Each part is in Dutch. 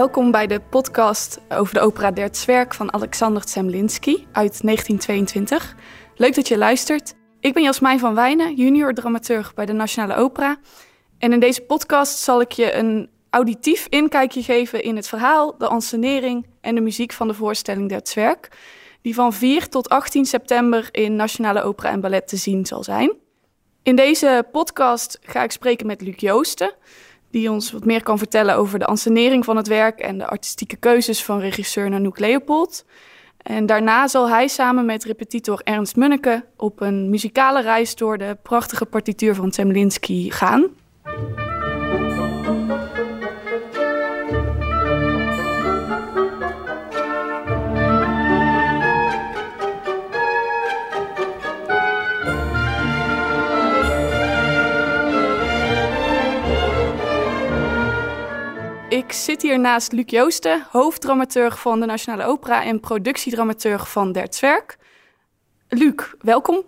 Welkom bij de podcast over de opera Der Zwerg van Alexander Zemlinsky uit 1922. Leuk dat je luistert. Ik ben Jasmijn van Wijnen, junior dramaturg bij de Nationale Opera. En in deze podcast zal ik je een auditief inkijkje geven in het verhaal, de ansenering en de muziek van de voorstelling Der Zwerg, die van 4 tot 18 september in Nationale Opera en Ballet te zien zal zijn. In deze podcast ga ik spreken met Luc Joosten die ons wat meer kan vertellen over de ansenering van het werk en de artistieke keuzes van regisseur Nanook Leopold. En daarna zal hij samen met repetitor Ernst Munneke op een muzikale reis door de prachtige partituur van Zemlinsky gaan. Ik zit hier naast Luc Joosten, hoofddramaturg van de Nationale Opera en productiedramaturg van Der Zwerg. Luc, welkom.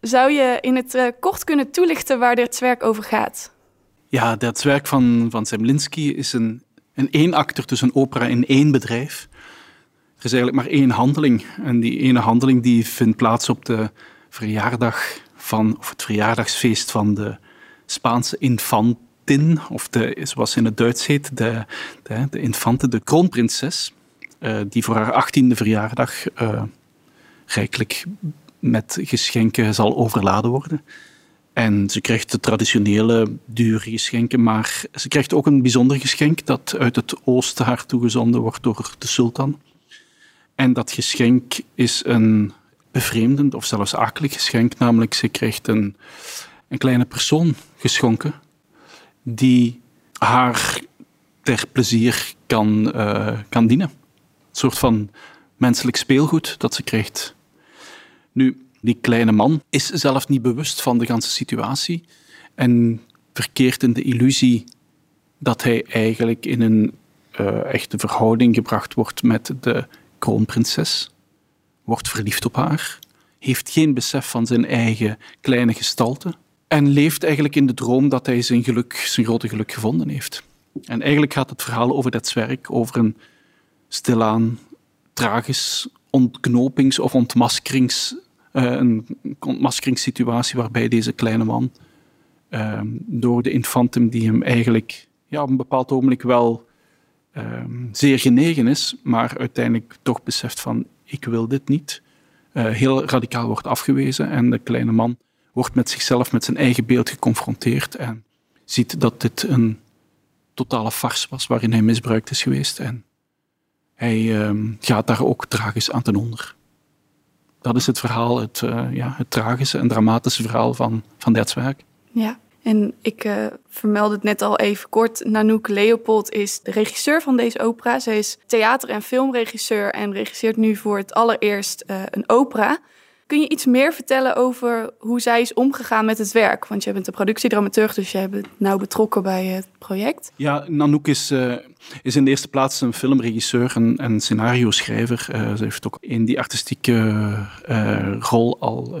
Zou je in het uh, kort kunnen toelichten waar Der Zwerg over gaat? Ja, Der Zwerg van, van is een, een eenakter, dus een opera in één bedrijf. Er is eigenlijk maar één handeling. En die ene handeling die vindt plaats op de verjaardag van, of het verjaardagsfeest van de Spaanse infant of de, zoals in het Duits heet, de, de, de infante, de kroonprinses, uh, die voor haar achttiende verjaardag uh, rijkelijk met geschenken zal overladen worden. En ze krijgt de traditionele dure geschenken, maar ze krijgt ook een bijzonder geschenk dat uit het oosten haar toegezonden wordt door de sultan. En dat geschenk is een bevreemdend of zelfs akelig geschenk, namelijk ze krijgt een, een kleine persoon geschonken die haar ter plezier kan, uh, kan dienen. Een soort van menselijk speelgoed dat ze krijgt. Nu, die kleine man is zelf niet bewust van de ganse situatie en verkeert in de illusie dat hij eigenlijk in een uh, echte verhouding gebracht wordt met de kroonprinses, wordt verliefd op haar, heeft geen besef van zijn eigen kleine gestalte en leeft eigenlijk in de droom dat hij zijn geluk, zijn grote geluk gevonden heeft. En eigenlijk gaat het verhaal over dat werk, over een stilaan, tragisch ontknopings- of ontmaskerings, uh, een ontmaskeringssituatie waarbij deze kleine man uh, door de infantem die hem eigenlijk ja, op een bepaald ogenblik wel uh, zeer genegen is, maar uiteindelijk toch beseft van ik wil dit niet, uh, heel radicaal wordt afgewezen en de kleine man wordt met zichzelf, met zijn eigen beeld geconfronteerd en ziet dat dit een totale farce was waarin hij misbruikt is geweest. En hij uh, gaat daar ook tragisch aan ten onder. Dat is het verhaal, het, uh, ja, het tragische en dramatische verhaal van, van. Ja, en ik uh, vermeld het net al even kort. Nanook Leopold is de regisseur van deze opera. Zij is theater- en filmregisseur en regisseert nu voor het allereerst uh, een opera. Kun je iets meer vertellen over hoe zij is omgegaan met het werk? Want jij bent een productiedramaturg, dus jij bent nauw betrokken bij het project. Ja, Nanook is, uh, is in de eerste plaats een filmregisseur en, en scenario-schrijver. Uh, ze heeft ook in die artistieke uh, rol al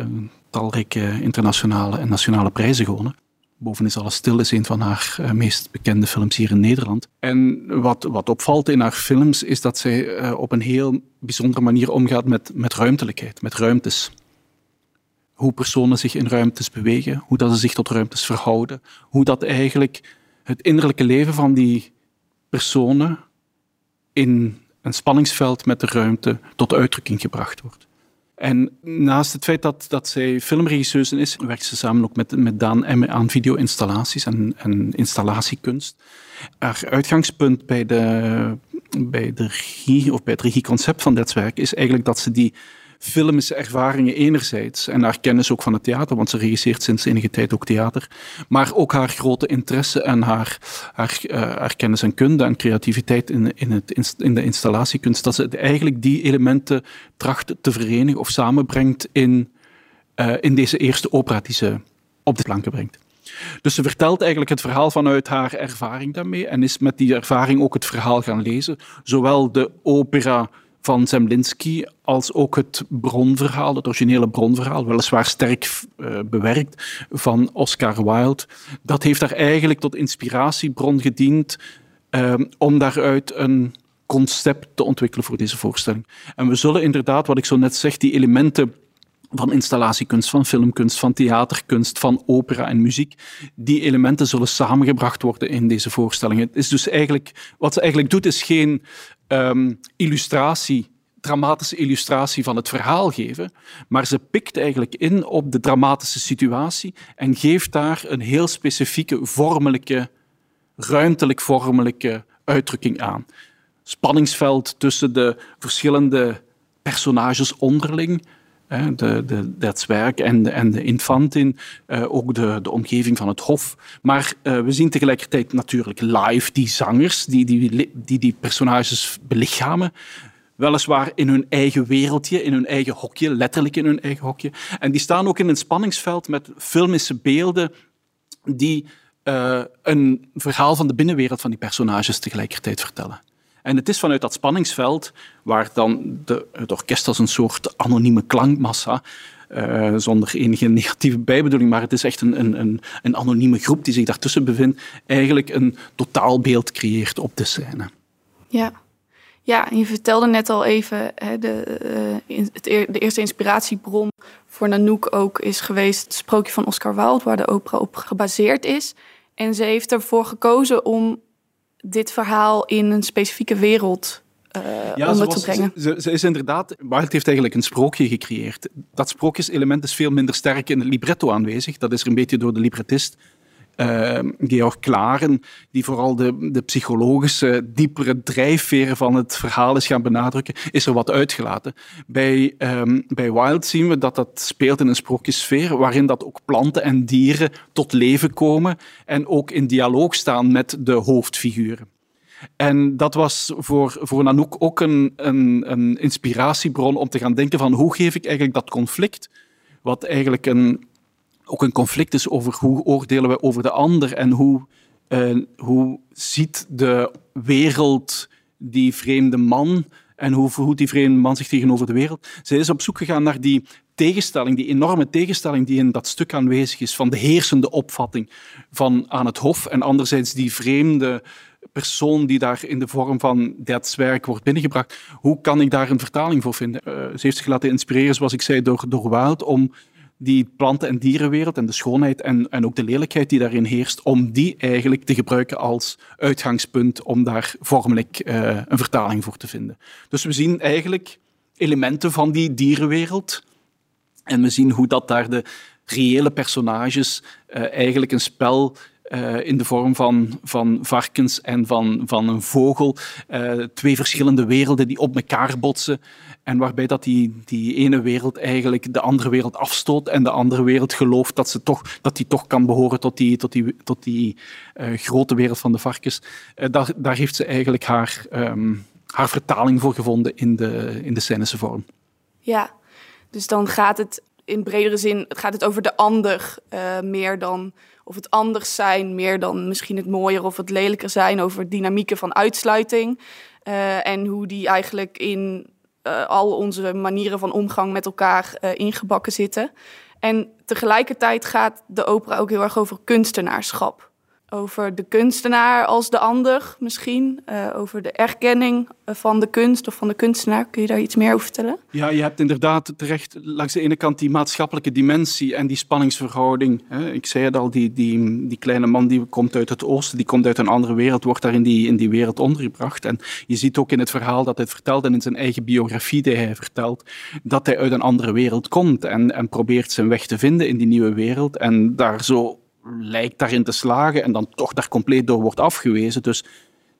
talrijke internationale en nationale prijzen gewonnen. Boven is alles stil is een van haar meest bekende films hier in Nederland. En wat, wat opvalt in haar films is dat zij op een heel bijzondere manier omgaat met, met ruimtelijkheid, met ruimtes hoe personen zich in ruimtes bewegen, hoe dat ze zich tot ruimtes verhouden, hoe dat eigenlijk het innerlijke leven van die personen in een spanningsveld met de ruimte tot uitdrukking gebracht wordt. En naast het feit dat, dat zij filmregisseuse is, werkt ze samen ook met, met Daan Emme aan video-installaties en, installatiekunst. Haar uitgangspunt bij de, bij de regie, of bij het regieconcept van dit werk is eigenlijk dat ze die filmische ervaringen enerzijds en haar kennis ook van het theater, want ze regisseert sinds enige tijd ook theater, maar ook haar grote interesse en haar, haar, uh, haar kennis en kunde en creativiteit in, in, het, in de installatiekunst, dat ze eigenlijk die elementen tracht te verenigen of samenbrengt in in deze eerste opera die ze op de planken brengt. Dus ze vertelt eigenlijk het verhaal vanuit haar ervaring daarmee en is met die ervaring ook het verhaal gaan lezen. Zowel de opera van Zemlinsky als ook het bronverhaal, het originele bronverhaal, weliswaar sterk uh, bewerkt, van Oscar Wilde. Dat heeft daar eigenlijk tot inspiratiebron gediend um, om daaruit een concept te ontwikkelen voor deze voorstelling. En we zullen inderdaad, wat ik zo net zeg, die elementen van installatiekunst, van filmkunst, van theaterkunst, van opera en muziek. Die elementen zullen samengebracht worden in deze voorstelling. Het is dus eigenlijk, wat ze eigenlijk doet, is geen um, illustratie, dramatische illustratie van het verhaal geven, maar ze pikt eigenlijk in op de dramatische situatie en geeft daar een heel specifieke vormelijke, ruimtelijk vormelijke uitdrukking aan. Spanningsveld tussen de verschillende personages onderling, de, de, en de, en de infantin, uh, ook de, de omgeving van het hof. Maar uh, we zien tegelijkertijd natuurlijk live die zangers die die, die, die personages belichamen. Weliswaar in hun eigen wereldje, in hun eigen hokje, letterlijk in hun eigen hokje. En die staan ook in een spanningsveld met filmische beelden die uh, een verhaal van de binnenwereld van die personages tegelijkertijd vertellen. En het is vanuit dat spanningsveld, waar dan de, het orkest als een soort anonieme klankmassa, uh, zonder enige negatieve bijbedoeling, maar het is echt een, een, een anonieme groep die zich daartussen bevindt, eigenlijk een totaalbeeld creëert op de scène. Ja. Ja, je vertelde net al even, hè, de, het, de eerste inspiratiebron voor Nanook ook is geweest het sprookje van Oscar Wilde, waar de opera op gebaseerd is. En ze heeft ervoor gekozen om dit verhaal in een specifieke wereld uh, ja, onder te brengen. Ze, ze, is inderdaad, Wilde heeft eigenlijk een sprookje gecreëerd. Dat sprookjeselement is veel minder sterk in het libretto aanwezig. Dat is er een beetje door de librettist uh, Georg Klaren, die vooral de, de psychologische, diepere drijfveren van het verhaal is gaan benadrukken, is er wat uitgelaten. Bij, um, bij Wild zien we dat dat speelt in een sprookjesfeer, waarin dat ook planten en dieren tot leven komen en ook in dialoog staan met de hoofdfiguren. En dat was voor, voor ook een, een, een inspiratiebron om te gaan denken van hoe geef ik eigenlijk dat conflict, wat eigenlijk een, ook een conflict is over hoe oordelen we over de ander en hoe, uh, hoe ziet de wereld die vreemde man en hoe voelt die vreemde man zich tegenover de wereld. Zij is op zoek gegaan naar die tegenstelling, die enorme tegenstelling die in dat stuk aanwezig is van de heersende opvatting van aan het hof en anderzijds die vreemde persoon die daar in de vorm van dat werk wordt binnengebracht. Hoe kan ik daar een vertaling voor vinden? Uh, ze heeft zich laten inspireren, zoals ik zei, door, door Wild om die planten- en dierenwereld en de schoonheid en, en ook de lelijkheid die daarin heerst, om die eigenlijk te gebruiken als uitgangspunt om daar vormelijk uh, een vertaling voor te vinden. Dus we zien eigenlijk elementen van die dierenwereld en we zien hoe dat daar de reële personages uh, eigenlijk een spel uh, in de vorm van, van varkens en van, van een vogel. Twee verschillende werelden die op elkaar botsen. En waarbij dat die, die ene wereld eigenlijk de andere wereld afstoot en de andere wereld gelooft dat, ze toch, dat die toch kan behoren tot die, tot die, tot die uh, grote wereld van de varkens. daar, daar heeft ze eigenlijk haar, um, haar vertaling voor gevonden in de, in de scenische vorm. Ja, dus dan gaat het in bredere zin gaat het over de ander uh, meer dan of het anders zijn, meer dan misschien het mooier of het lelijker zijn, over dynamieken van uitsluiting. En hoe die eigenlijk in uh, al onze manieren van omgang met elkaar ingebakken zitten. En tegelijkertijd gaat de opera ook heel erg over kunstenaarschap over de kunstenaar als de ander misschien, uh, over de erkenning van de kunst of van de kunstenaar. Kun je daar iets meer over vertellen? Ja, je hebt inderdaad terecht langs de ene kant die maatschappelijke dimensie en die spanningsverhouding. Ik zei het al, die, die, die kleine man die komt uit het oosten, die komt uit een andere wereld, wordt daar in die, in die wereld ondergebracht. En je ziet ook in het verhaal dat hij vertelt en in zijn eigen biografie die hij vertelt, dat hij uit een andere wereld komt en, en probeert zijn weg te vinden in die nieuwe wereld en daar zo lijkt daarin te slagen en dan toch daar compleet door wordt afgewezen. Dus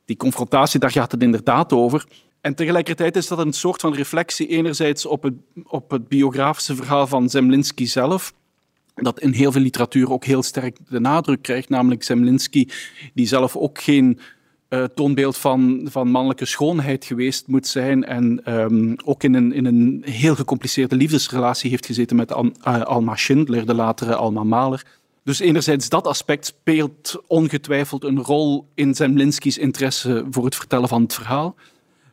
die confrontatie, daar gaat het inderdaad over. En tegelijkertijd is dat een soort van reflectie enerzijds op het, op het biografische verhaal van Zemlinsky zelf, dat in heel veel literatuur ook heel sterk de nadruk krijgt, namelijk Zemlinsky, die zelf ook geen uh, toonbeeld van, van mannelijke schoonheid geweest moet zijn. En um, ook in een, in een heel gecompliceerde liefdesrelatie heeft gezeten met uh, Alma Schindler, de latere Alma Mahler. Dus enerzijds dat aspect speelt ongetwijfeld een rol in Zemlinski's interesse voor het vertellen van het verhaal.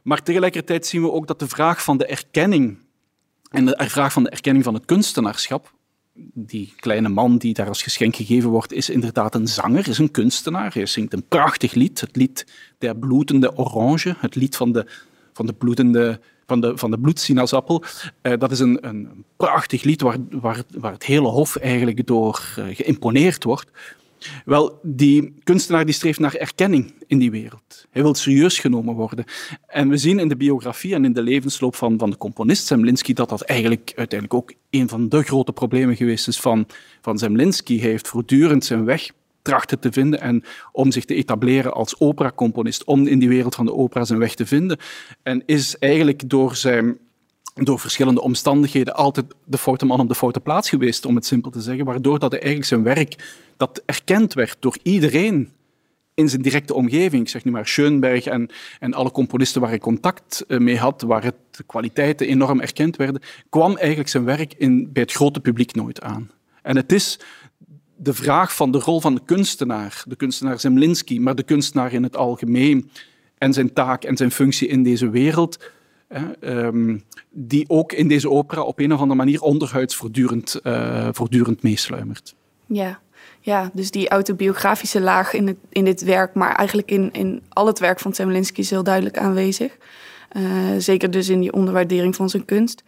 Maar tegelijkertijd zien we ook dat de vraag van de erkenning en de vraag van de erkenning van het kunstenaarschap, die kleine man die daar als geschenk gegeven wordt, is inderdaad een zanger, is een kunstenaar. Hij zingt een prachtig lied, het lied der bloedende orange, het lied van de, van de bloedende van de, van de. Uh, dat is een, een prachtig lied waar, waar, waar het hele hof eigenlijk door uh, geïmponeerd wordt. Wel, die kunstenaar die streeft naar erkenning in die wereld. Hij wil serieus genomen worden. En we zien in de biografie en in de levensloop van, van de componist Zemlinsky dat dat eigenlijk uiteindelijk ook een van de grote problemen geweest is van, van Zemlinsky. Hij heeft voortdurend zijn weg te vinden en om zich te etableren als operacomponist, om in die wereld van de opera zijn weg te vinden. En is eigenlijk door zijn door verschillende omstandigheden altijd de foute man op de foute plaats geweest, om het simpel te zeggen, waardoor dat eigenlijk zijn werk dat erkend werd door iedereen in zijn directe omgeving, zeg nu maar Schoenberg en, en alle componisten waar hij contact eh, mee had, waar het, de kwaliteiten enorm erkend werden, kwam eigenlijk zijn werk in, bij het grote publiek nooit aan. En het is de vraag van de rol van de kunstenaar, de kunstenaar Zemlinsky, maar de kunstenaar in het algemeen en zijn taak en zijn functie in deze wereld, Ehm, die ook in deze opera op een of andere manier onderhuids voortdurend, uh, voortdurend meesluimert. Ja. ja, dus die autobiografische laag in, het, in dit werk, maar eigenlijk in, in al het werk van Semlinski is heel duidelijk aanwezig. Uh, zeker dus in die onderwaardering van zijn kunst.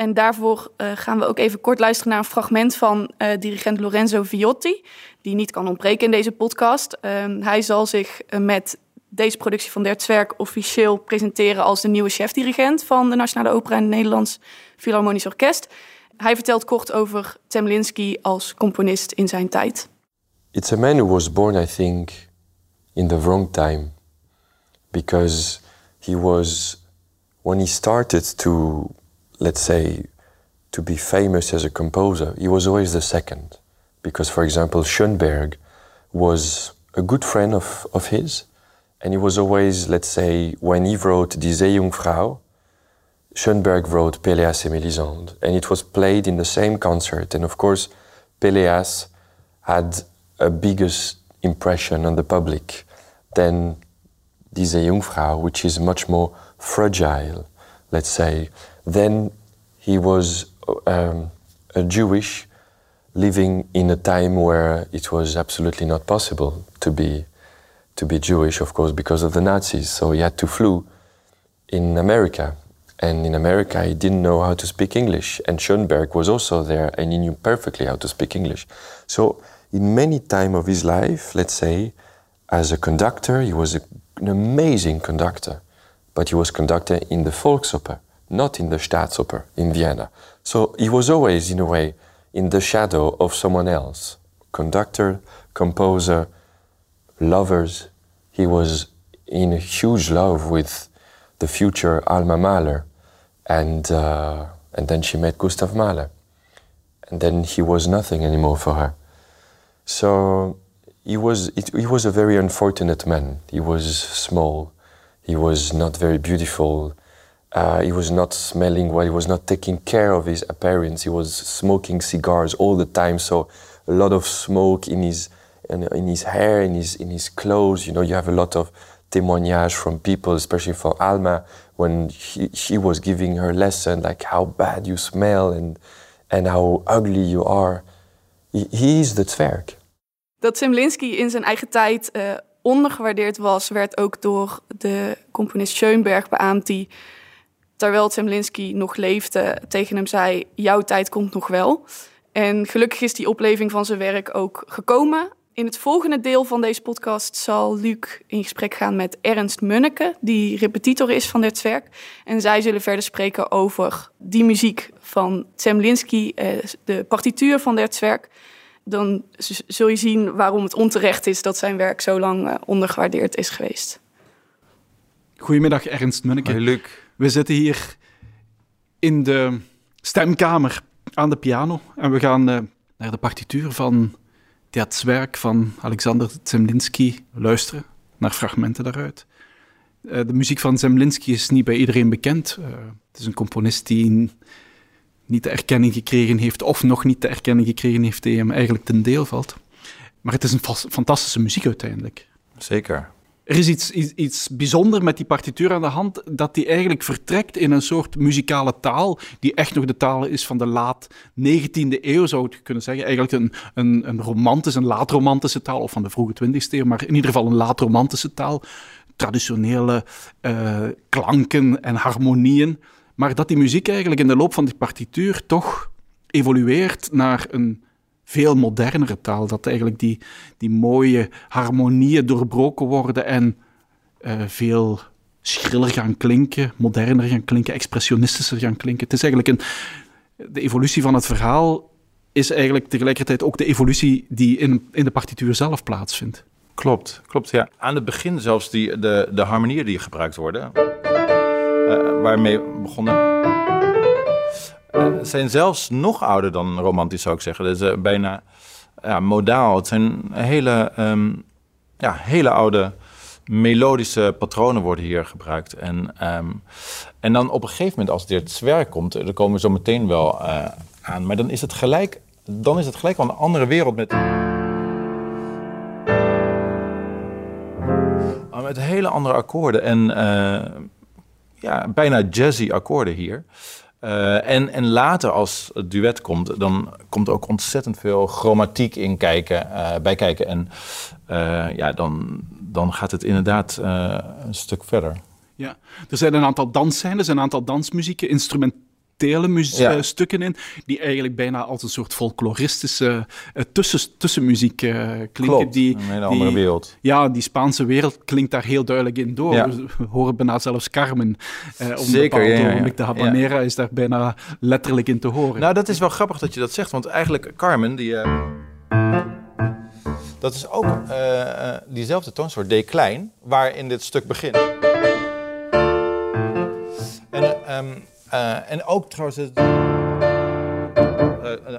En daarvoor uh, gaan we ook even kort luisteren naar een fragment van uh, dirigent Lorenzo Viotti, die niet kan ontbreken in deze podcast. Uh, hij zal zich met deze productie van Der officieel presenteren als de nieuwe chefdirigent van de Nationale Opera en het Nederlands Philharmonisch Orkest. Hij vertelt kort over Temlinski als componist in zijn tijd. It's a man who was born, I think, in the wrong time. Because he was, when he started to, let's say, to be famous as a composer, he was always the second. Because, for example, Schoenberg was a good friend of, of his. And he was always, let's say, when he wrote Die Seejungfrau, Schoenberg wrote Péléas et Mélisande, and it was played in the same concert. And of course, Péléas had a biggest impression on the public than Die Seejungfrau, which is much more fragile, let's say. Then he was um, a Jewish living in a time where it was absolutely not possible to be to be Jewish, of course, because of the Nazis. So he had to flee in America. And in America, he didn't know how to speak English. And Schoenberg was also there, and he knew perfectly how to speak English. So, in many time of his life, let's say, as a conductor, he was a, an amazing conductor. But he was conductor in the Volksoper, not in the Staatsoper in Vienna. So he was always, in a way, in the shadow of someone else. Conductor, composer, lovers. He was in huge love with the future Alma Mahler, and uh, and then she met Gustav Mahler, and then he was nothing anymore for her. So he was it, he was a very unfortunate man. He was small, he was not very beautiful. Uh, he was not smelling well. He was not taking care of his appearance. He was smoking cigars all the time. So a lot of smoke in his in, in his hair, in his in his clothes. You know, you have a lot of témoignages from people, especially from Alma, when he, she was giving her lesson, like how bad you smell and and how ugly you are. He, he is the Zwerg. Dat Semlinski in zijn eigen tijd uh, ondergewaardeerd was, werd ook door de componist Schoenberg beaamd, die terwijl Semlinski nog leefde, tegen hem zei: Jouw tijd komt nog wel. En gelukkig is die opleving van zijn werk ook gekomen. In het volgende deel van deze podcast zal Luc in gesprek gaan met Ernst Munneke, die repetitor is van dit werk. En zij zullen verder spreken over die muziek van Zemlinski, eh, de partituur van dit werk. Dan zul je zien waarom het onterecht is dat zijn werk zo lang eh, ondergewaardeerd is geweest. Goedemiddag Ernst Munneke. Hoi Luc. We zitten hier in de stemkamer aan de piano en we gaan eh, naar de partituur van dat werk van Alexander Zemlinsky luisteren. naar fragmenten daaruit. Eh, de muziek van Zemlinsky is niet bij iedereen bekend. Uh, het is een componist die niet de erkenning gekregen heeft, of nog niet de erkenning gekregen heeft, die hem eigenlijk ten deel valt. Maar het is een fantastische muziek uiteindelijk. Zeker. Er is iets, iets, iets bijzonders met die partituur aan de hand, dat die eigenlijk vertrekt in een soort muzikale taal, die echt nog de taal is van de laat 19e eeuw, zou ik kunnen zeggen. Eigenlijk een, een, een romantische, een laat-romantische taal, of van de vroege 20e eeuw, maar in ieder geval een laat-romantische taal. Traditionele uh, klanken en harmonieën. Maar dat die muziek eigenlijk in de loop van die partituur toch evolueert naar een veel modernere taal. Dat eigenlijk die, die mooie harmonieën doorbroken worden en uh, veel schriller gaan klinken, moderner gaan klinken, expressionistischer gaan klinken. Het is eigenlijk een, de evolutie van het verhaal is eigenlijk tegelijkertijd ook de evolutie die in, in de partituur zelf plaatsvindt. Klopt, klopt. Ja. Aan het begin zelfs die, de, de harmonieën die gebruikt worden, uh, waarmee begonnen uh, zijn zelfs nog ouder dan romantisch, zou ik zeggen. Dat is uh, bijna ja, modaal. Het zijn hele, um, ja, hele oude melodische patronen worden hier gebruikt. En, um, en dan op een gegeven moment, als dit zwerk komt, daar komen we zo meteen wel aan. Maar dan is het gelijk, dan is het gelijk wel een andere wereld met. Met hele andere akkoorden en ja, bijna jazzy akkoorden hier. Uh, en, en later als het duet komt, dan komt ook ontzettend veel chromatiek in kijken, uh, bij kijken. En uh, ja, dan, dan gaat het inderdaad een stuk verder. Ja, er zijn een aantal dansscènes, een aantal dansmuzieken, instrument ja. Eh, stukken in, die eigenlijk bijna als een soort folkloristische uh, tussen, tussenmuziek uh, klinken. Klopt, die, een hele andere wereld. Ja, die Spaanse wereld klinkt daar heel duidelijk in door. Ja. We horen bijna zelfs Carmen. Uh, Zeker, ja, ja, De habanera is daar bijna letterlijk in te horen. Nou, dat is wel grappig dat je dat zegt, want eigenlijk Carmen, die... dat is ook diezelfde toonsoort, D klein, waar in dit stuk begint. En um, uh, en ook trouwens het, uh,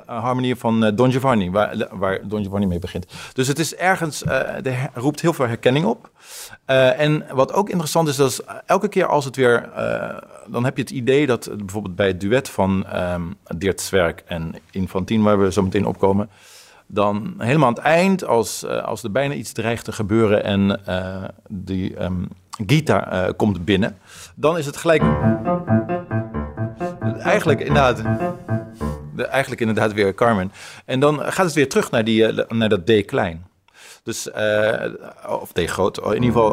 een harmonie van uh, Don Giovanni, waar, waar, Don Giovanni mee begint. Dus het is ergens, de, roept heel veel herkenning op. en wat ook interessant is, dat elke keer als het weer, dan heb je het idee dat bijvoorbeeld bij het duet van um, Dirk Zwerk en Infantine, waar we zo meteen opkomen, dan helemaal aan het eind, als, als er bijna iets dreigt te gebeuren en die um, komt binnen, dan is het gelijk eigenlijk inderdaad, de, eigenlijk inderdaad weer Carmen. En dan gaat het weer terug naar, die, uh, naar dat D klein. Dus, uh, of D groot, in ieder geval.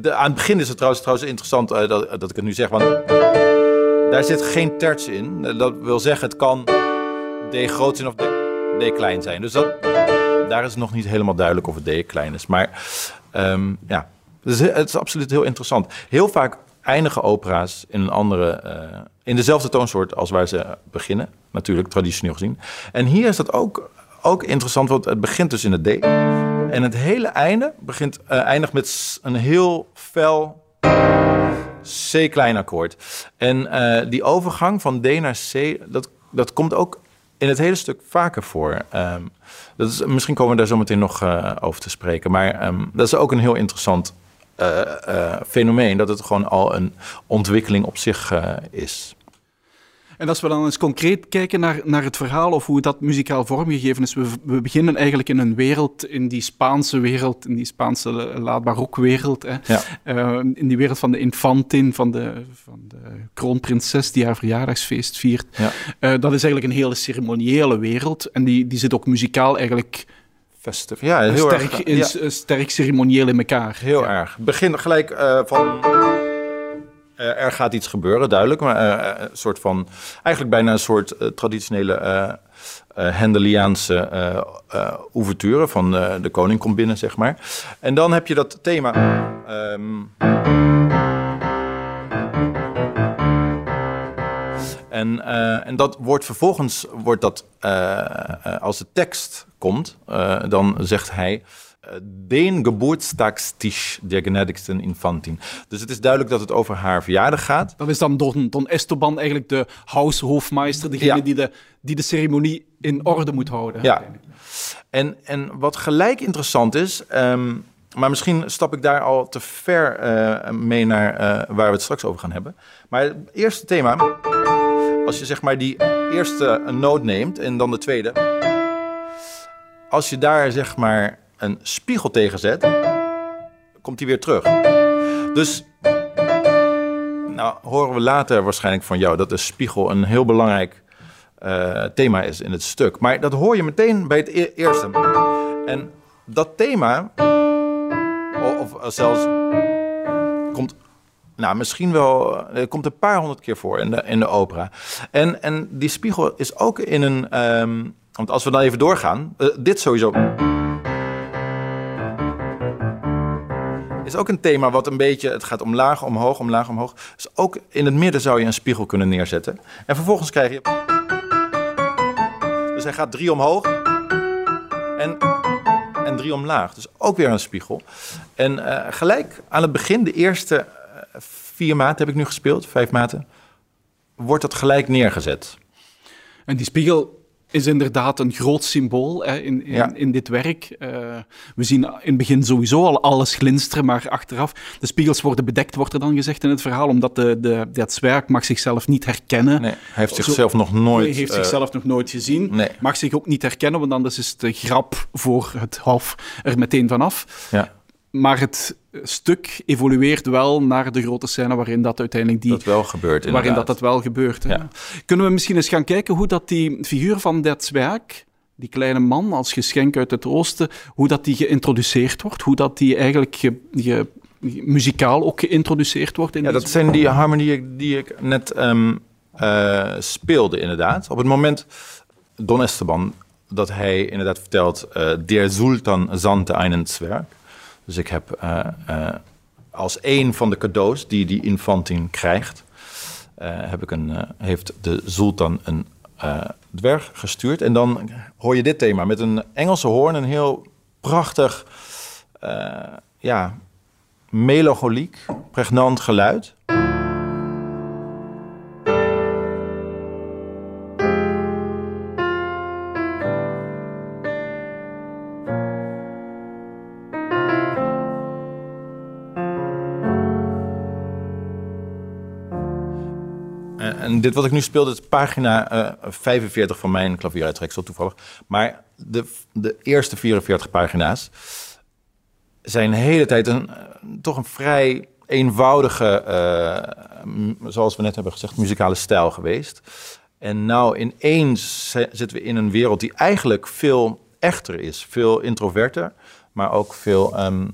De, aan het begin is het trouwens, trouwens interessant dat, dat ik het nu zeg, want daar zit geen terts in. Dat wil zeggen, het kan D groot zijn of D, klein zijn. Dus dat, daar is nog niet helemaal duidelijk of het D klein is. Maar um, ja, het is absoluut heel interessant. Heel vaak eindigen opera's in een andere, in dezelfde toonsoort als waar ze beginnen. Natuurlijk, traditioneel gezien. En hier is dat ook, ook interessant, want het begint dus in het D. En het hele einde begint, uh, eindigt met een heel fel C-klein akkoord. En uh, die overgang van D naar C, dat, dat komt ook in het hele stuk vaker voor. Um, dat is, misschien komen we daar zo meteen nog over te spreken. Maar um, dat is ook een heel interessant fenomeen, dat het gewoon al een ontwikkeling op zich is. En als we dan eens concreet kijken naar, naar het verhaal of hoe dat muzikaal vormgegeven is, we, we beginnen eigenlijk in een wereld, in die Spaanse wereld, in die Spaanse laat-barokwereld, ja. in die wereld van de infantin, van de, van de kroonprinses die haar verjaardagsfeest viert. Ja. dat is eigenlijk een hele ceremoniële wereld en die, die zit ook muzikaal eigenlijk ja, heel sterk, erg, in, ja. sterk ceremonieel in elkaar. Heel erg. Begin gelijk uh, van... Uh, er gaat iets gebeuren, duidelijk. Maar uh, een soort van... Eigenlijk bijna een soort traditionele... Hendeliaanse ouverture van de koning komt binnen, zeg maar. En dan heb je dat thema... Um, En, en dat wordt vervolgens, wordt dat, als de tekst komt, dan zegt hij... Den Geburtstagstisch der Gnädigsten Infantin. Dus het is duidelijk dat het over haar verjaardag gaat. Dat is dan Don, Don Esteban eigenlijk de huishofmeister, degene ja. die, de, die de ceremonie in orde moet houden. Ja. En, en wat gelijk interessant is, um, maar misschien stap ik daar al te ver eh, mee naar eh, waar we het straks over gaan hebben. Maar het eerste thema, als je zeg maar die eerste noot neemt en dan de tweede. Als je daar zeg maar een spiegel tegen zet, komt die weer terug. Dus nou horen we later waarschijnlijk van jou dat de spiegel een heel belangrijk eh, thema is in het stuk. Maar dat hoor je meteen bij het e- eerste. En dat thema, of, of zelfs komt, nou misschien wel, er komt een paar honderd keer voor in de, in de opera. En, en die spiegel is ook in een, ehm, want als we dan even doorgaan, eh, dit sowieso. Is ook een thema wat een beetje, het gaat omlaag, omhoog, omlaag, omhoog. Dus ook in het midden zou je een spiegel kunnen neerzetten. En vervolgens krijg je. Dus hij gaat drie omhoog en, en drie omlaag. Dus ook weer een spiegel. En eh, gelijk aan het begin, de eerste eh, vier maten heb ik nu gespeeld, vijf maten, wordt dat gelijk neergezet. En die spiegel is inderdaad een groot symbool hè, in, in, Ja. in dit werk. Eh, we zien in het begin sowieso al alles glinsteren, maar achteraf, de spiegels worden bedekt, wordt er dan gezegd in het verhaal, omdat de, de, dat zwerk mag zichzelf niet herkennen. Nee, hij heeft Zo- zichzelf nog nooit... Hij heeft eh, zichzelf nog nooit gezien. nee. Mag zich ook niet herkennen, want anders is de grap voor het hof er meteen vanaf. ja, Maar het stuk evolueert wel naar de grote scène waarin dat uiteindelijk die dat wel gebeurt waarin dat, dat wel gebeurt. Ja. Kunnen we misschien eens gaan kijken hoe dat die figuur van dat zwerk, die kleine man als geschenk uit het oosten, hoe dat die geïntroduceerd wordt, hoe dat die eigenlijk ge- ge- muzikaal ook geïntroduceerd wordt in Ja, dat zijn die harmonieën die ik net ehm, eh, speelde, inderdaad. Op het moment, Don Esteban, dat hij inderdaad vertelt... eh Der Sultan zandte einen Zwerg. Dus ik heb eh, eh, als een van de cadeaus die die infantin krijgt... eh, heb ik een, heeft de sultan een dwerg gestuurd. En dan hoor je dit thema met een Engelse hoorn, een heel prachtig... ja, melancholiek, pregnant geluid. Dit wat ik nu speel, dit is pagina eh, 45 van mijn klavieruittreksel toevallig. Maar de, de eerste 44 pagina's zijn de hele tijd een, eh, toch een vrij eenvoudige, eh, zoals we net hebben gezegd, muzikale stijl geweest. En nou ineens zi- zitten we in een wereld die eigenlijk veel echter is, veel introverter, maar ook veel, ehm,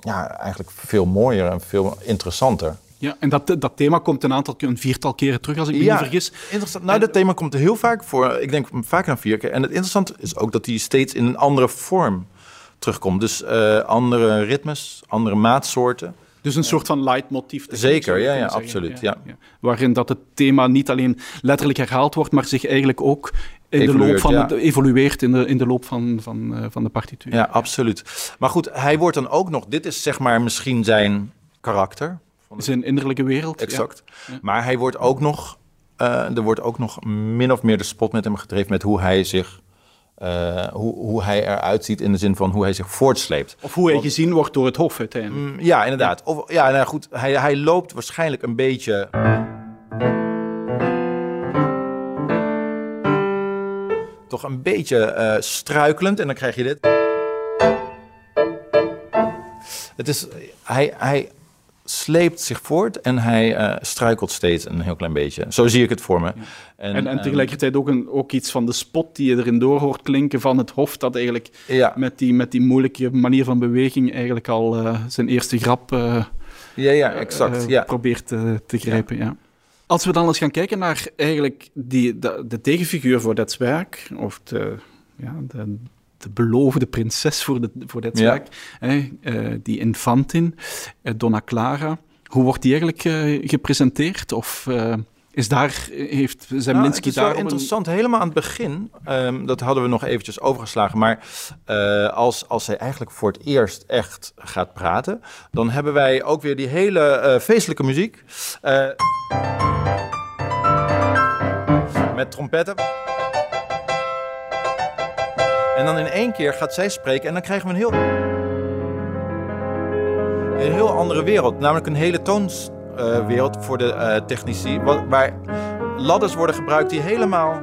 ja, eigenlijk veel mooier en veel interessanter. Ja, en dat, dat thema komt een aantal keer, een viertal keren terug, als ik me niet vergis. Interessant. Nou, dat thema komt heel vaak voor. Ik denk vaak aan vier keer. En het interessante is ook dat die steeds in een andere vorm terugkomt. Dus eh, andere ritmes, andere maatsoorten. Dus een soort van leidmotief. Zeker, ja, ja, absoluut, ja. Waarin dat het thema niet alleen letterlijk herhaald wordt, maar zich eigenlijk ook in de loop Evolueert, van het, evolueert in de, in de loop van, van, eh, van de partituur. Ja, absoluut. Maar goed, hij wordt dan ook nog... Dit is zeg maar misschien zijn karakter. Zijn innerlijke wereld. ja. Exact. Maar hij wordt ook nog... eh, er wordt ook nog min of meer de spot met hem gedreven... met hoe hij zich... eh, hoe, hoe hij eruit ziet in de zin van hoe hij zich voortsleept. Of hoe hij Want- gezien wordt door het hof uiteindelijk. Mm, Ja, inderdaad. Of, ja, nou goed, hij, hij loopt waarschijnlijk een beetje. Toch een beetje eh, struikelend en dan krijg je dit. Het is, hij, hij sleept zich voort en hij eh, struikelt steeds een heel klein beetje. Zo zie ik het voor me. En, en ehm, tegelijkertijd ook, een, ook iets van de spot die je erin door hoort klinken van het hof, dat eigenlijk ja, met die, met die moeilijke manier van beweging eigenlijk al eh, zijn eerste grap eh, ja, ja, exact. ja. probeert te grijpen. Ja. Als we dan eens gaan kijken naar eigenlijk die, de, de tegenfiguur voor dat werk, of de, ja, de, de beloofde prinses voor, de, voor dat Ja. werk, hè, eh, die infantin, eh, Donna Clara, hoe wordt die eigenlijk eh, gepresenteerd? Of eh, is daar, heeft Nou, Zemlinski het is daar een- interessant. Helemaal aan het begin, ehm, dat hadden we nog eventjes overgeslagen. Maar eh, als, als zij eigenlijk voor het eerst echt gaat praten... dan hebben wij ook weer die hele eh, feestelijke muziek. eh, met trompetten. En dan in één keer gaat zij spreken en dan krijgen we een heel... een heel andere wereld. Namelijk een hele toonswereld voor de eh, technici. wa- Waar ladders worden gebruikt die helemaal,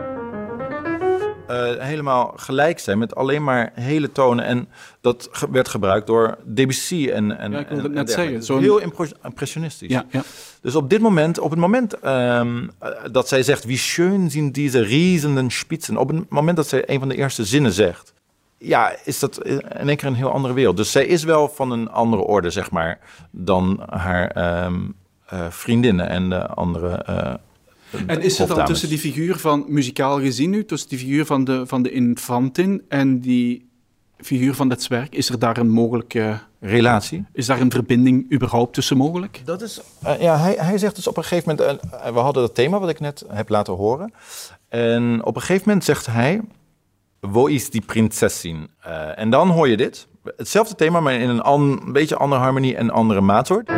eh, helemaal gelijk zijn. Met alleen maar hele tonen. En dat ge- werd gebruikt door Debussy en, en, Ja, ik wilde het net zeggen, zo'n- Heel impressionistisch. Ja, ja. Dus op dit moment, op het moment ehm, eh, dat zij zegt, wie schön zijn deze riezenden spitsen. Op het moment dat zij een van de eerste zinnen zegt, ja, is dat in één keer een heel andere wereld. Dus zij is wel van een andere orde, zeg maar, dan haar ehm, eh, vriendinnen en de andere. eh, En is er dan tussen die figuur van, muzikaal gezien nu, tussen die figuur van de, van de infantin en die figuur van het zwerk, is er daar een mogelijke, relatie? is daar een verbinding überhaupt tussen mogelijk? Dat is, eh, ja, hij, hij zegt dus op een gegeven moment, eh, we hadden dat thema wat ik net heb laten horen. En op een gegeven moment zegt hij, wo is die prinsesin? Eh, en dan hoor je dit, hetzelfde thema, maar in een an- een beetje andere harmonie en andere maatsoort.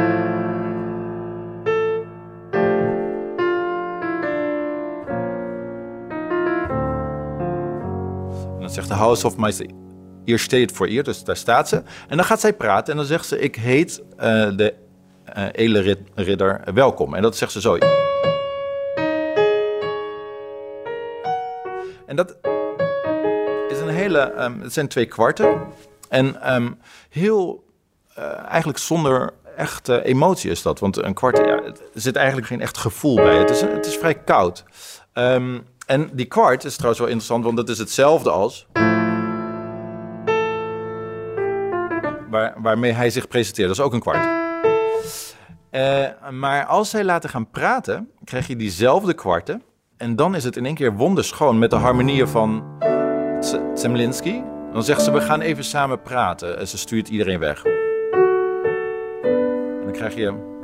Zegt de House of Meister, hier steht voor eer, dus daar staat ze. En dan gaat zij praten en dan zegt ze, ik heet eh, de eh edele rid- ridder welkom. En dat zegt ze zo. En dat is een hele, ehm, het zijn twee kwarten. En ehm, heel, eh, eigenlijk zonder echte emotie is dat. Want een kwart, ja, er zit eigenlijk geen echt gevoel bij. Het is, het is vrij koud. Ehm, en die kwart is trouwens wel interessant, want dat is hetzelfde als... Waar, waarmee hij zich presenteert. Dat is ook een kwart. Eh, maar als zij laten gaan praten, krijg je diezelfde kwarten. En dan is het in één keer wonderschoon met de harmonieën van Zemlinski. Dan zegt ze, we gaan even samen praten. En ze stuurt iedereen weg. En dan krijg je...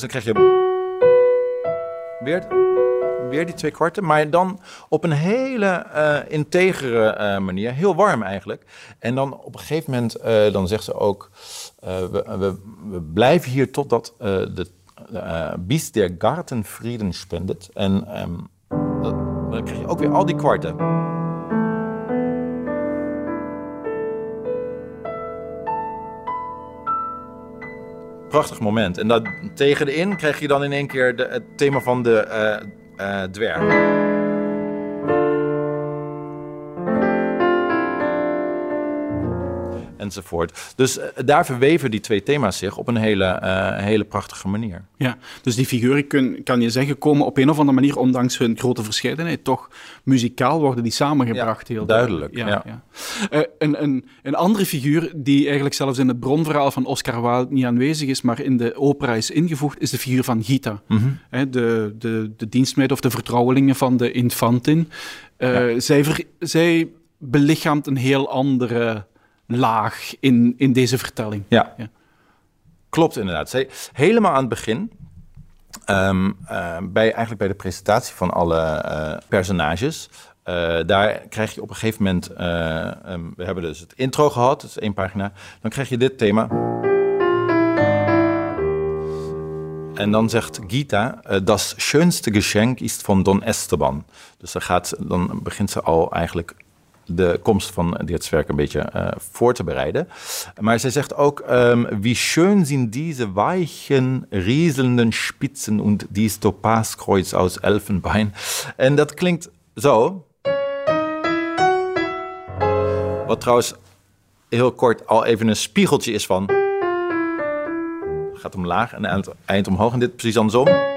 Dus dan krijg je weer, weer die twee kwarten, maar dan op een hele eh, integere eh, manier, heel warm eigenlijk. En dan op een gegeven moment, eh, dan zegt ze ook, we, we, we blijven hier totdat de bis der Garten Frieden spendet. En ehm, dan krijg je ook weer al die kwarten. Prachtig moment. En dat, tegen de in krijg je dan in één keer de, het thema van de eh, dwerg. Enzovoort. Dus eh, daar verweven die twee thema's zich op een hele, eh, hele prachtige manier. Ja, dus die figuren kun, kan je zeggen komen op een of andere manier, ondanks hun grote verscheidenheid, toch muzikaal worden die samengebracht. Ja, heel duidelijk, Ja, ja. ja. Eh, een, een, een andere figuur die eigenlijk zelfs in het bronverhaal van Oscar Wilde niet aanwezig is, maar in de opera is ingevoegd, is de figuur van Gita. Hè, de, de, de dienstmeid of de vertrouwelingen van de infantin. Zij, ver- zij belichaamt een heel andere laag in, in deze vertelling. Ja. Ja. Klopt inderdaad. Helemaal aan het begin, ehm, eh, bij, eigenlijk bij de presentatie van alle eh, personages, eh, daar krijg je op een gegeven moment, eh, ehm, we hebben dus het intro gehad, dat is één pagina, dan krijg je dit thema. En dan zegt Gita, das schönste Geschenk ist von Don Esteban. Dus dan, gaat, dan begint ze al eigenlijk de komst van dit werk een beetje eh, voor te bereiden. Maar zij zegt ook, ehm, wie schön sind diese weichen, rieselnden Spitzen und dies Topazkreuz aus Elfenbein. En dat klinkt zo. Wat trouwens heel kort al even een spiegeltje is van... gaat omlaag en eind omhoog. En dit precies andersom.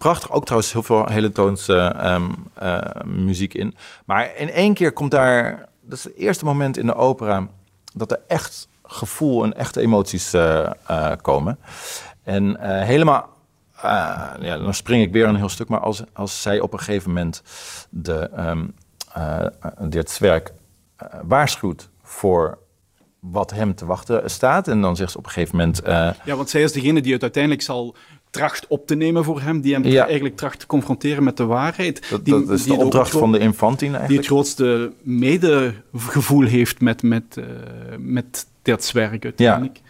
Prachtig, ook trouwens heel veel hele toonse ehm, eh, muziek in. Maar in één keer komt daar, dat is het eerste moment in de opera, dat er echt gevoel en echte emoties eh, eh, komen. En helemaal, ja, dan spring ik weer een heel stuk, maar als, als zij op een gegeven moment de, eh, dit werk waarschuwt voor wat hem te wachten staat. En dan zegt ze op een gegeven moment... Ja, want zij is degene die het uiteindelijk zal tracht op te nemen voor hem, die hem Ja. eigenlijk tracht te confronteren met de waarheid. Dat, die, dat is die de opdracht van de Infantin Die het eigenlijk. grootste medegevoel heeft met, met, eh, met dat zwerk uiteindelijk.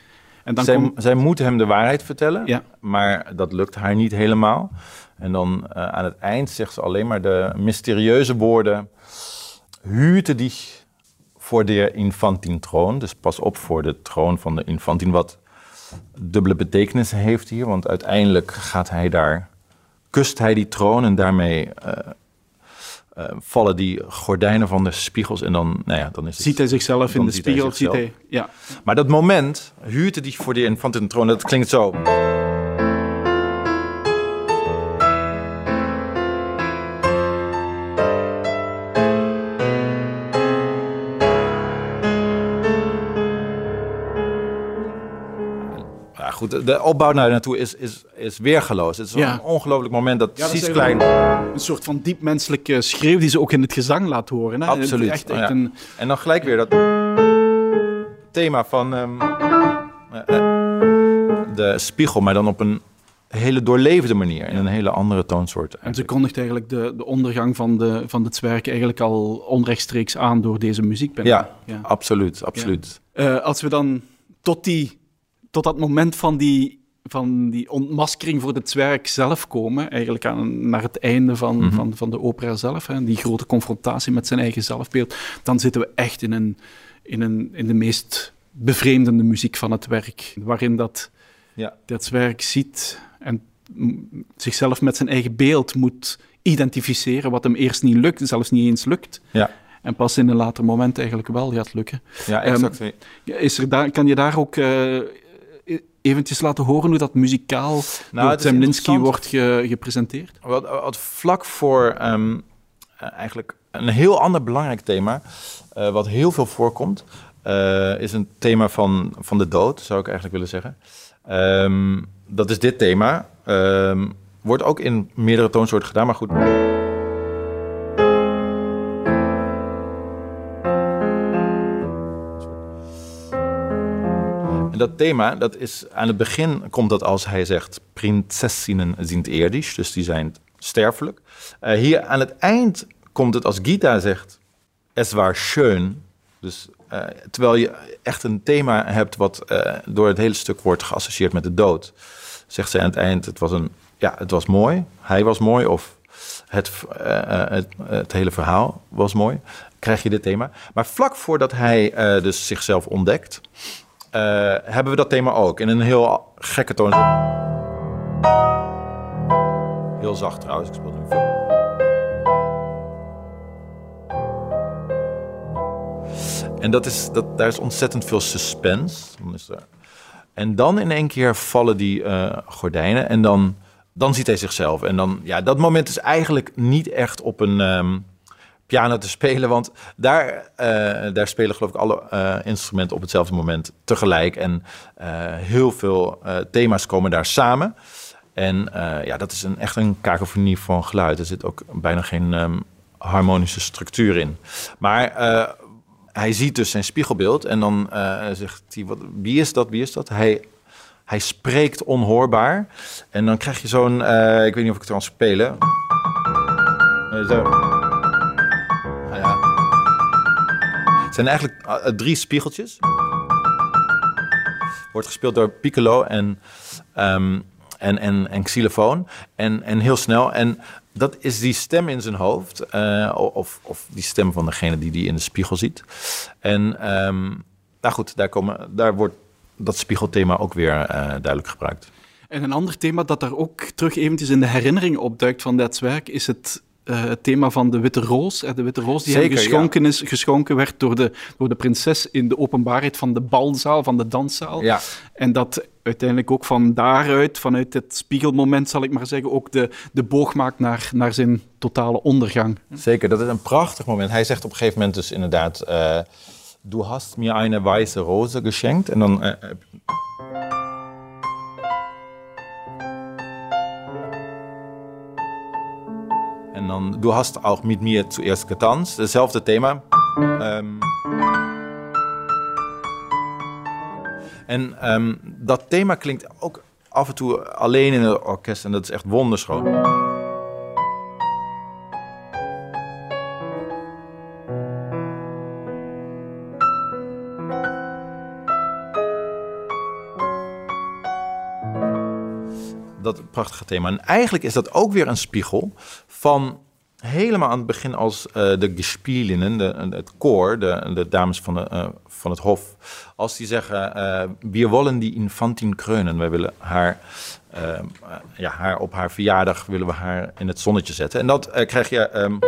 En dan zij, zij moet hem de waarheid vertellen, Ja. maar dat lukt haar niet helemaal. En dan eh, aan het eind zegt ze alleen maar de mysterieuze woorden... Hüte dich voor de Infantin-troon. Dus pas op voor de troon van de Infantin, wat dubbele betekenis heeft hier. Want uiteindelijk gaat hij daar, kust hij die troon en daarmee eh, eh, vallen die gordijnen van de spiegels. En dan, nou ja, dan is het... Ziet hij zichzelf in de ziet hij spiegel? Ziet hij, ja. Maar dat moment, huurde die voor die Infantin troon, dat klinkt zo. Goed, de opbouw naar naartoe is, is, is weergeloos. Het is Ja. een ongelooflijk moment dat Ja, precies klein... Een soort van diep menselijke schreeuw die ze ook in het gezang laat horen. Hè? Absoluut. Echt, echt Ja. een, En dan gelijk weer dat thema van ehm, eh, eh, de spiegel, maar dan op een hele doorleefde manier. In een hele andere toonsoort. en ze kondigt eigenlijk de, de ondergang van de, van de zwerk eigenlijk al onrechtstreeks aan door deze muziek. Ja, Ja. absoluut, absoluut. Eh, als we dan tot, die, tot dat moment van die, van die ontmaskering voor de zwerk zelf komen, eigenlijk aan, naar het einde van, Mhm. van, van de opera zelf, hè, die grote confrontatie met zijn eigen zelfbeeld, dan zitten we echt in, een, in, een, in de meest bevreemdende muziek van het werk, waarin dat, Ja. dat zwerk ziet en zichzelf met zijn eigen beeld moet identificeren, wat hem eerst niet lukt, zelfs niet eens lukt. Ja. En pas in een later moment eigenlijk wel gaat lukken. Ja, Ehm, exact. Ja, Is er daar, kan je daar ook eh, eventjes laten horen hoe dat muzikaal Nou, door interessant. wordt ge- gepresenteerd? Wat, wat vlak voor ehm, eh, eigenlijk een heel ander belangrijk thema, eh, wat heel veel voorkomt, eh, is een thema van, van de dood, zou ik eigenlijk willen zeggen. Ehm, dat is dit thema. Ehm, wordt ook in meerdere toonsoorten gedaan, maar goed. Dat thema, dat is aan het begin komt dat als hij zegt: Prinzessinnen sind irdisch, dus die zijn sterfelijk. Eh, hier aan het eind komt het als Gita zegt: Es war schön. Dus eh, terwijl je echt een thema hebt wat eh, door het hele stuk wordt geassocieerd met de dood, zegt zij aan het eind: Het was, een, ja, het was mooi, hij was mooi, of het, het, het hele verhaal was mooi. Krijg je dit thema. Maar vlak voordat hij dus zichzelf ontdekt, hebben we dat thema ook. In een heel gekke toon. Heel zacht trouwens, ik speel nu veel. En dat is, dat, daar is ontzettend veel suspense. Dan is en dan in één keer vallen die eh, gordijnen en dan, dan ziet hij zichzelf. En dan, ja, dat moment is eigenlijk niet echt op een ehm, piano te spelen, want daar, eh, daar spelen geloof ik alle eh, instrumenten op hetzelfde moment tegelijk. En eh, heel veel thema's komen daar samen. En ja, dat is een, echt een kakofonie van geluid. Er zit ook bijna geen ehm, harmonische structuur in. Maar hij ziet dus zijn spiegelbeeld en dan zegt hij, wat, wie is dat, wie is dat? Hij, hij spreekt onhoorbaar. En dan krijg je zo'n, ik weet niet of ik het kan spelen. Zo. Het zijn eigenlijk eh, drie spiegeltjes. Wordt gespeeld door piccolo en, ehm, en, en, en xylofoon. En, en heel snel. En dat is die stem in zijn hoofd. eh, of, of die stem van degene die die in de spiegel ziet. En ehm, nou goed, daar, komen, daar wordt dat spiegelthema ook weer eh, duidelijk gebruikt. En een ander thema dat daar ook terug eventjes in de herinnering opduikt van dat werk, is het, eh, het thema van de witte roos. Eh, De witte roos die hem Zeker, geschonken, is, geschonken werd door de, door de prinses in de openbaarheid van de balzaal, van de danszaal. Ja, En dat uiteindelijk ook van daaruit, vanuit het spiegelmoment zal ik maar zeggen, ook de, de boog maakt naar, naar zijn totale ondergang. zeker. Dat is een prachtig moment. Hij zegt op een gegeven moment dus inderdaad... eh, Du hast mir eine weiße Rose geschenkt. En dan... En dan, du hast auch mit mir zuerst getanzt. Hetzelfde thema. Ehm, en ehm, dat thema klinkt ook af en toe alleen in het orkest en dat is echt wonderschoon. Dat prachtige thema. En eigenlijk is dat ook weer een spiegel van helemaal aan het begin als uh, de gespielinnen, de, het koor, de, de dames van, de, uh, van het hof, als die zeggen, uh, wir wollen die infantin kreunen, wij willen haar, ja, haar op haar verjaardag willen we haar in het zonnetje zetten. En dat krijg je um,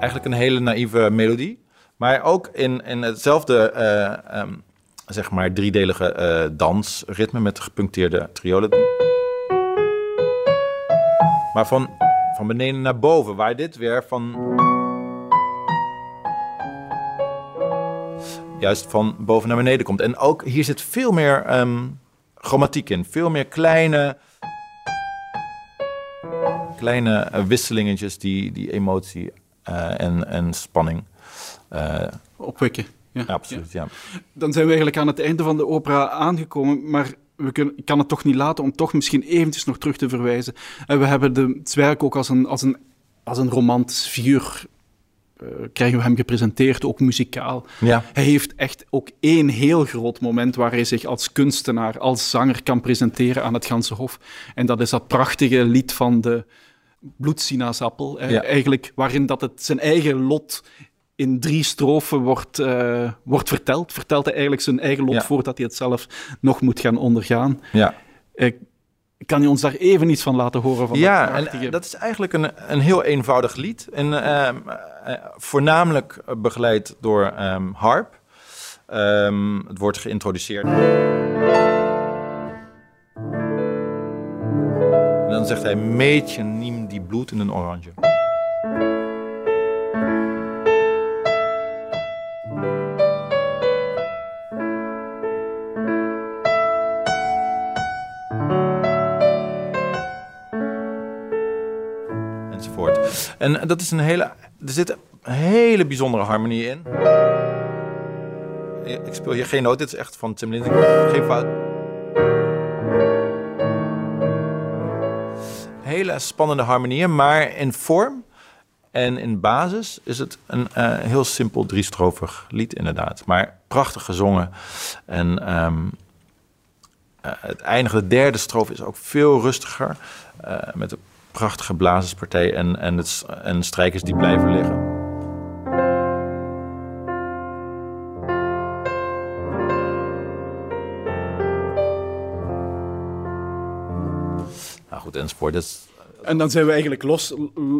eigenlijk een hele naïeve melodie, maar ook in, in hetzelfde, um, zeg maar, driedelige dansritme met gepuncteerde triolen. Maar van, van beneden naar boven, waar dit weer van. Juist van boven naar beneden komt. En ook hier zit veel meer um, grammatiek in. Veel meer kleine. Kleine uh, wisselingetjes die, die emotie uh, en, en spanning uh, opwekken. Ja, absoluut. Ja. Dan zijn we eigenlijk aan het einde van de opera aangekomen. Maar we kunnen, ik kan het toch niet laten om toch misschien eventjes nog terug te verwijzen. En we hebben de, het werk ook als een, als een, als een romantisch figuur uh, krijgen we hem gepresenteerd, ook muzikaal. Ja. Hij heeft echt ook één heel groot moment waar hij zich als kunstenaar, als zanger kan presenteren aan het ganse hof. En dat is dat prachtige lied van de bloedsinaasappel. Ja. Eigenlijk waarin dat het zijn eigen lot in drie strofen wordt, uh, wordt verteld. Vertelt hij eigenlijk zijn eigen lot ja. voordat hij het zelf nog moet gaan ondergaan. Ja. Uh, kan je ons daar even iets van laten horen? Van ja, dat, en, dat is eigenlijk een, een heel eenvoudig lied. En, uh, voornamelijk begeleid door um, harp. Um, het wordt geïntroduceerd. En dan zegt hij: Meetje niem die bloed in een oranje. En dat is een hele, er zit een hele bijzondere harmonie in. Ik speel hier geen noot, dit is echt van Tim Linden. Geen fout. Hele spannende harmonieën, maar in vorm en in basis is het een uh, heel simpel driestrofig lied inderdaad. Maar prachtig gezongen. En um, uh, het eindige, de derde strofe is ook veel rustiger. Uh, met een prachtige blazerspartij en, en, het, en strijkers die blijven liggen. Nou goed, enzovoort. Dat en dan zijn we eigenlijk los,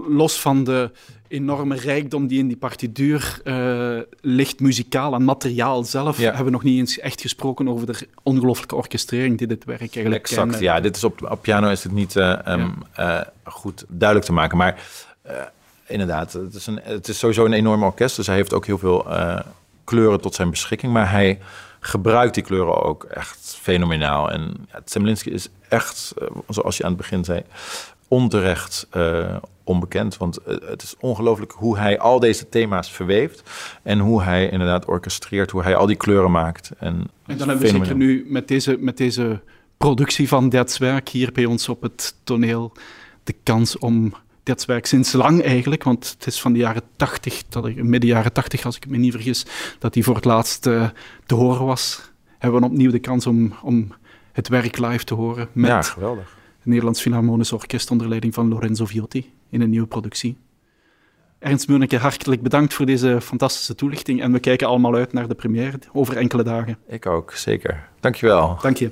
los van de enorme rijkdom die in die partituur uh, ligt, muzikaal en materiaal zelf, ja. hebben we nog niet eens echt gesproken over de ongelooflijke orchestrering die dit werk eigenlijk Exact, ja. Dit is op, op piano is het niet uh, um, ja. uh, goed duidelijk te maken, maar inderdaad, het is, een, het is sowieso een enorm orkest, dus hij heeft ook heel veel kleuren tot zijn beschikking, maar hij gebruikt die kleuren ook echt fenomenaal. En ja, Zemlinski is echt, zoals je aan het begin zei, onterecht uh, onbekend. Want uh, het is ongelooflijk hoe hij al deze thema's verweeft. En hoe hij inderdaad orchestreert, hoe hij al die kleuren maakt. En, en dan hebben we zeker nu met deze, met deze productie van Detswerk hier bij ons op het toneel de kans om Detswerk sinds lang eigenlijk, want het is van de jaren 80, midden jaren 80 als ik me niet vergis, dat hij voor het laatst uh, te horen was. Hebben we opnieuw de kans om, om het werk live te horen. Met ja, geweldig Nederlands Philharmonisch Orkest onder leiding van Lorenzo Viotti in een nieuwe productie. Ernst Meurneke, hartelijk bedankt voor deze fantastische toelichting en we kijken allemaal uit naar de première over enkele dagen. Ik ook, zeker. Dankjewel. Dank je.